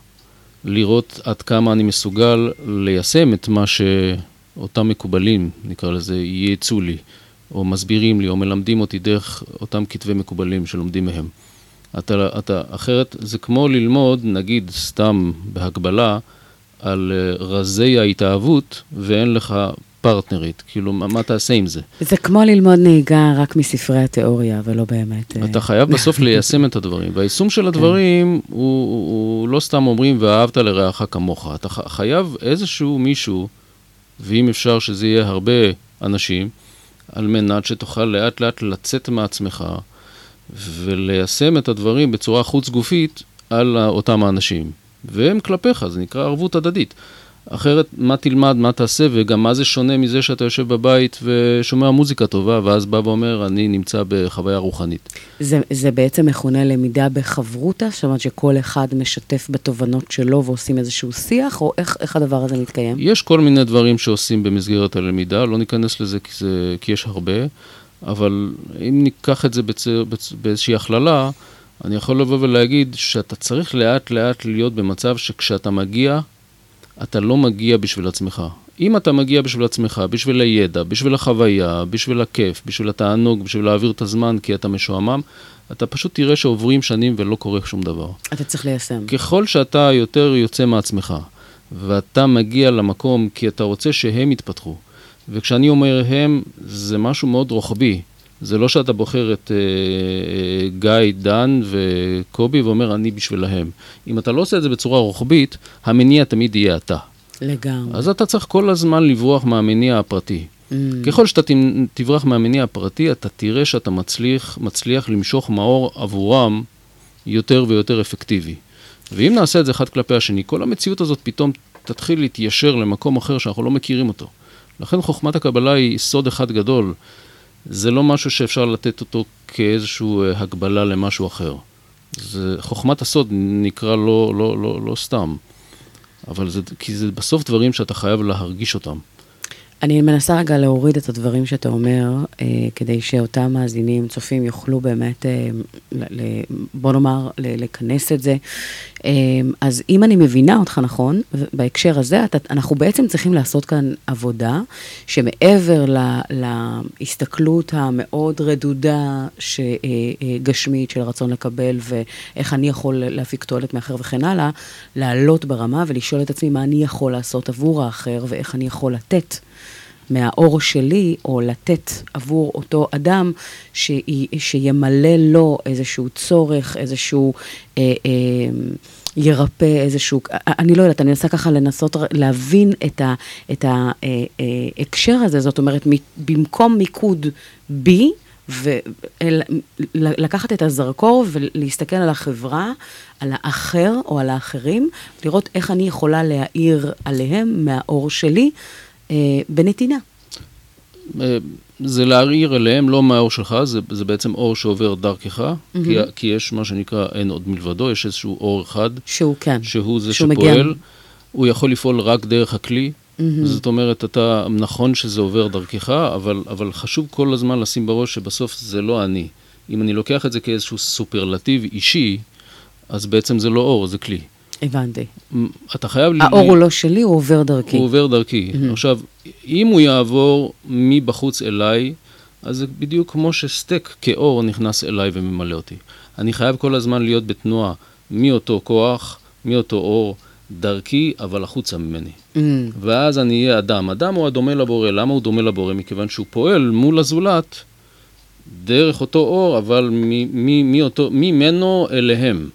לראות עד כמה אני מסוגל ליישם את מה שאותם מקובלים, נקרא לזה, ייעצו לי, או מסבירים לי, או מלמדים אותי דרך אותם כתבי מקובלים שלומדים מהם. אתה, אתה, אחרת זה כמו ללמוד, נגיד סתם בהגבלה, על אה, רזי ההתאהבות, ואין לך פרטנרית. כאילו, מה, מה תעשה עם זה? זה כמו ללמוד נהיגה רק מספרי התיאוריה, ולא באמת... אה, אתה חייב בסוף ליישם את הדברים, והיישום של הדברים הוא, הוא, הוא לא סתם אומרים ואהבת לרעך כמוך, אתה חייב איזשהו מישהו, ואם אפשר שזה יהיה הרבה אנשים, על מנת שתוכל לאט לאט לצאת מעצמך וליישם את הדברים בצורה חוץ גופית על אותם האנשים. והם כלפיך, זה נקרא ערבות הדדית. אחרת, מה תלמד, מה תעשה, וגם מה זה שונה מזה שאתה יושב בבית ושומע מוזיקה טובה, ואז בא ואומר, אני נמצא בחוויה רוחנית. זה, זה בעצם מכונה למידה בחברותא? זאת אומרת שכל אחד משתף בתובנות שלו ועושים איזשהו שיח, או איך, איך הדבר הזה מתקיים? יש כל מיני דברים שעושים במסגרת הלמידה, לא ניכנס לזה כי, זה, כי יש הרבה, אבל אם ניקח את זה בצ, בצ, באיזושהי הכללה, אני יכול לבוא ולהגיד שאתה צריך לאט לאט להיות במצב שכשאתה מגיע, אתה לא מגיע בשביל עצמך. אם אתה מגיע בשביל עצמך, בשביל הידע, בשביל החוויה, בשביל הכיף, בשביל התענוג, בשביל להעביר את הזמן כי אתה משועמם, אתה פשוט תראה שעוברים שנים ולא קורה שום דבר. אתה צריך ליישם. ככל שאתה יותר יוצא מעצמך, ואתה מגיע למקום כי אתה רוצה שהם יתפתחו, וכשאני אומר הם, זה משהו מאוד רוחבי. זה לא שאתה בוחר את אה, אה, גיא, דן וקובי ואומר, אני בשבילהם. אם אתה לא עושה את זה בצורה רוחבית, המניע תמיד יהיה אתה. לגמרי. אז אתה צריך כל הזמן לברוח מהמניע הפרטי. Mm. ככל שאתה תברח מהמניע הפרטי, אתה תראה שאתה מצליח, מצליח למשוך מאור עבורם יותר ויותר אפקטיבי. ואם נעשה את זה אחד כלפי השני, כל המציאות הזאת פתאום תתחיל להתיישר למקום אחר שאנחנו לא מכירים אותו. לכן חוכמת הקבלה היא סוד אחד גדול. זה לא משהו שאפשר לתת אותו כאיזושהי אה, הגבלה למשהו אחר. זה, חוכמת הסוד נקרא לא, לא, לא, לא סתם, אבל זה, כי זה בסוף דברים שאתה חייב להרגיש אותם. אני מנסה רגע להוריד את הדברים שאתה אומר, אה, כדי שאותם מאזינים, צופים, יוכלו באמת, אה, ל, בוא נאמר, ל, לכנס את זה. אה, אז אם אני מבינה אותך נכון, בהקשר הזה, אתה, אנחנו בעצם צריכים לעשות כאן עבודה שמעבר ל, להסתכלות המאוד רדודה, ש, אה, אה, גשמית, של רצון לקבל, ואיך אני יכול להפיק תועלת מאחר וכן הלאה, לעלות ברמה ולשאול את עצמי מה אני יכול לעשות עבור האחר, ואיך אני יכול לתת. מהאור שלי, או לתת עבור אותו אדם ש... שימלא לו איזשהו צורך, איזשהו... אה, אה, ירפא איזשהו, אני לא יודעת, אני מנסה ככה לנסות להבין את, ה, את ההקשר הזה, זאת אומרת, במקום מיקוד בי, ולקחת את הזרקור ולהסתכל על החברה, על האחר או על האחרים, לראות איך אני יכולה להאיר עליהם מהאור שלי אה, בנתינה. אה, זה להעיר אליהם, לא מהאור שלך, זה, זה בעצם אור שעובר דרכך, mm-hmm. כי, כי יש מה שנקרא אין עוד מלבדו, יש איזשהו אור אחד, שהוא כן. שהוא זה שהוא שפועל, מגן. הוא יכול לפעול רק דרך הכלי, mm-hmm. זאת אומרת, אתה, נכון שזה עובר דרכך, אבל, אבל חשוב כל הזמן לשים בראש שבסוף זה לא אני. אם אני לוקח את זה כאיזשהו סופרלטיב אישי, אז בעצם זה לא אור, זה כלי. הבנתי. אתה חייב... האור הוא לא שלי, הוא עובר דרכי. הוא עובר דרכי. Mm-hmm. עכשיו, אם הוא יעבור מבחוץ אליי, אז זה בדיוק כמו שסטייק כאור נכנס אליי וממלא אותי. אני חייב כל הזמן להיות בתנועה מאותו כוח, מאותו אור, דרכי, אבל החוצה ממני. Mm, ואז אני אהיה אדם. אדם הוא הדומה לבורא. למה הוא דומה לבורא? מכיוון שהוא פועל מול הזולת דרך אותו אור, אבל ממנו אליהם.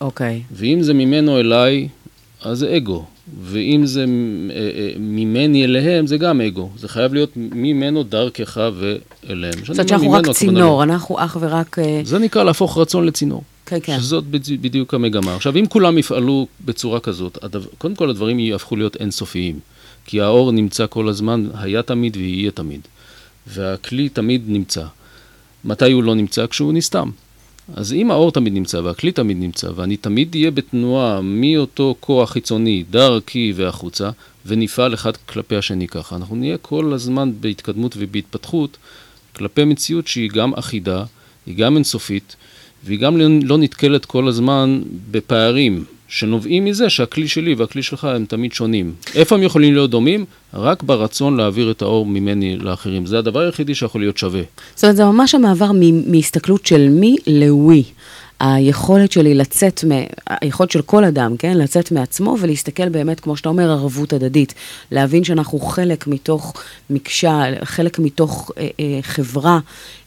אוקיי. ואם זה ממנו אליי, אז זה אגו. ואם זה אה, אה, ממני אליהם, זה גם אגו. זה חייב להיות ממנו דרכך ואליהם. זאת אומרת שאנחנו רק צינור, אנחנו אח ורק... אה, זה נקרא להפוך רצון לצינור. כן, כן. שזאת בדי- בדיוק המגמה. עכשיו, אם כולם יפעלו בצורה כזאת, הדבר, קודם כל הדברים יהפכו להיות אינסופיים. כי האור נמצא כל הזמן, היה תמיד ויהיה תמיד. והכלי תמיד נמצא. מתי הוא לא נמצא? כשהוא נסתם. אז אם האור תמיד נמצא והכלי תמיד נמצא, ואני תמיד אהיה בתנועה מאותו כוח חיצוני, דרכי והחוצה, ונפעל אחד כלפי השני ככה, אנחנו נהיה כל הזמן בהתקדמות ובהתפתחות כלפי מציאות שהיא גם אחידה, היא גם אינסופית, והיא גם לא- נתקלת כל הזמן בפערים שנובעים מזה שהכלי שלי והכלי שלך הם תמיד שונים. איפה הם יכולים להיות דומים? רק ברצון להעביר את האור ממני לאחרים. זה הדבר היחידי שיכול להיות שווה. זאת אומרת, זה ממש המעבר מהסתכלות של מי לווי. היכולת שלי לצאת, מ- היכולת של כל אדם, כן? לצאת מעצמו ולהסתכל באמת, כמו שאתה אומר, ערבות הדדית. להבין שאנחנו חלק מתוך מקשה, חלק מתוך אה, אה, חברה,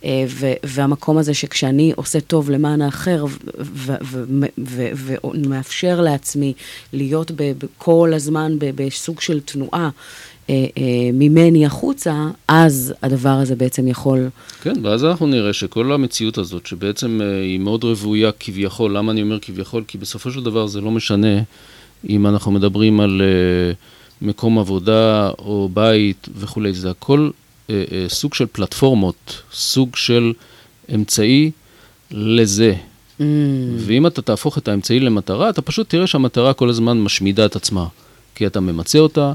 אה, ו- והמקום הזה שכשאני עושה טוב למען האחר ומאפשר לעצמי להיות ב- כל הזמן ב- בסוג של תנועה. אה, אה, ממני החוצה, אז הדבר הזה בעצם יכול... כן, ואז אנחנו נראה שכל המציאות הזאת, שבעצם אה, היא מאוד רוויה כביכול, למה אני אומר כביכול? כי בסופו של דבר זה לא משנה אם אנחנו מדברים על מקום עבודה או בית וכולי, זה הכל סוג של פלטפורמות, סוג של אמצעי לזה. Mm, ואם אתה תהפוך את האמצעי למטרה, אתה פשוט תראה שהמטרה כל הזמן משמידה את עצמה. כי אתה ממצה אותה,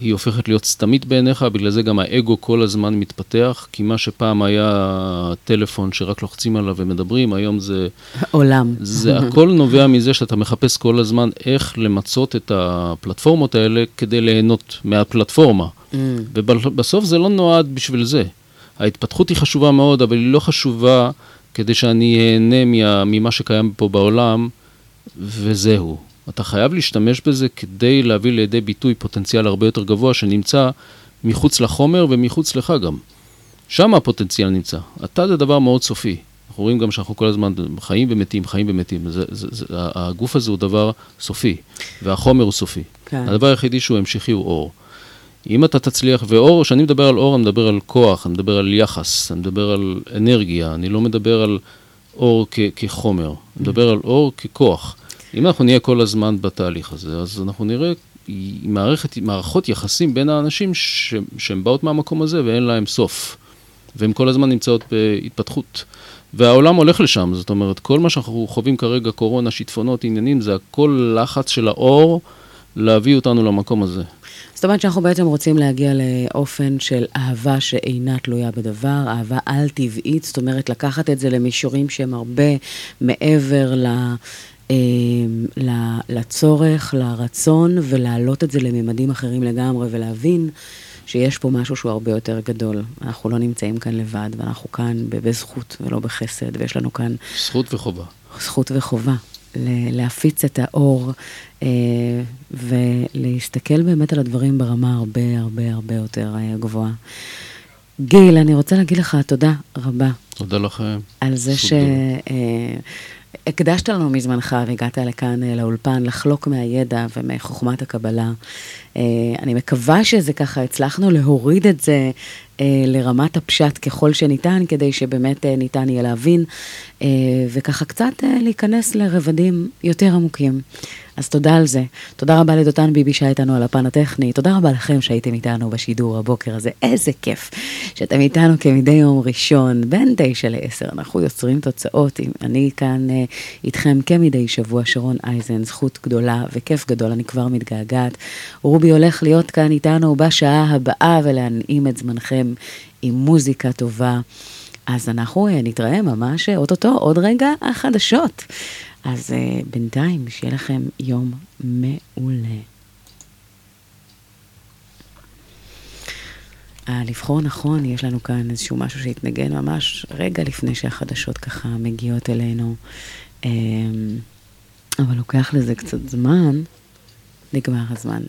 היא הופכת להיות סתמית בעיניך, בגלל זה גם האגו כל הזמן מתפתח, כי מה שפעם היה טלפון שרק לוחצים עליו ומדברים, היום זה, עולם. זה הכל נובע מזה שאתה מחפש כל הזמן איך למצות את הפלטפורמות האלה כדי ליהנות מהפלטפורמה. Mm, ובסוף זה לא נועד בשביל זה. ההתפתחות היא חשובה מאוד, אבל היא לא חשובה כדי שאני אהנה מה, ממה שקיים פה בעולם, וזהו. אתה חייב להשתמש בזה כדי להביא לידי ביטוי פוטנציאל הרבה יותר גבוה שנמצא מחוץ לחומר ומחוץ לך גם. שם הפוטנציאל נמצא. אתה זה דבר מאוד סופי. אנחנו רואים גם שאנחנו כל הזמן חיים ומתים, חיים ומתים. זה, זה, זה, הגוף הזה הוא דבר סופי, והחומר הוא סופי. כן. הדבר היחידי שהוא המשכי הוא אור. אם אתה תצליח, ואור, כשאני מדבר על אור, אני מדבר על כוח, אני מדבר על יחס, אני מדבר על אנרגיה, אני לא מדבר על אור כ- כחומר, אני מדבר על אור ככוח. אם אנחנו נהיה כל הזמן בתהליך הזה, אז אנחנו נראה מערכת, מערכות יחסים בין האנשים ש, שהן באות מהמקום הזה ואין להם סוף. והן כל הזמן נמצאות בהתפתחות. והעולם הולך לשם, זאת אומרת, כל מה שאנחנו חווים כרגע, קורונה, שיטפונות, עניינים, זה הכל לחץ של האור להביא אותנו למקום הזה. זאת אומרת שאנחנו בעצם רוצים להגיע לאופן של אהבה שאינה תלויה בדבר, אהבה על-טבעית, זאת אומרת לקחת את זה למישורים שהם הרבה מעבר ל... אה, לצורך, לרצון, ולהעלות את זה לממדים אחרים לגמרי, ולהבין שיש פה משהו שהוא הרבה יותר גדול. אנחנו לא נמצאים כאן לבד, ואנחנו כאן בזכות ולא בחסד, ויש לנו כאן זכות וחובה. זכות וחובה להפיץ את האור אה, ולהסתכל באמת על הדברים ברמה הרבה הרבה הרבה יותר אה, גבוהה. גיל, אני רוצה להגיד לך תודה רבה תודה לכם. על זה זכות גדולה. שהקדשת לנו מזמנך והגעת לכאן אה, לאולפן לחלוק מהידע ומחוכמת הקבלה. אה, אני מקווה שזה ככה, הצלחנו להוריד את זה לרמת הפשט ככל שניתן, כדי שבאמת אה, ניתן יהיה להבין, אה, וככה קצת אה, להיכנס לרבדים יותר עמוקים. אז תודה על זה. תודה רבה לדותן ביבי שהיה איתנו על הפן הטכני. תודה רבה לכם שהייתם איתנו בשידור הבוקר הזה. איזה כיף שאתם איתנו כמדי יום ראשון, בין תשע לעשר. אנחנו יוצרים תוצאות. אני כאן אה, איתכם כמדי שבוע, שרון אייזן, זכות גדולה וכיף גדול, אני כבר מתגעגעת. רובי הולך להיות כאן איתנו בשעה הבאה ולהנעים את זמנכם עם מוזיקה טובה. אז אנחנו אה, נתראה ממש אה, אוטוטו, עוד רגע החדשות. אז uh, בינתיים, שיהיה לכם יום מעולה. אה, לבחור נכון, יש לנו כאן איזשהו משהו שהתנגן ממש רגע לפני שהחדשות ככה מגיעות אלינו. אבל לוקח לזה קצת זמן, נגמר הזמן.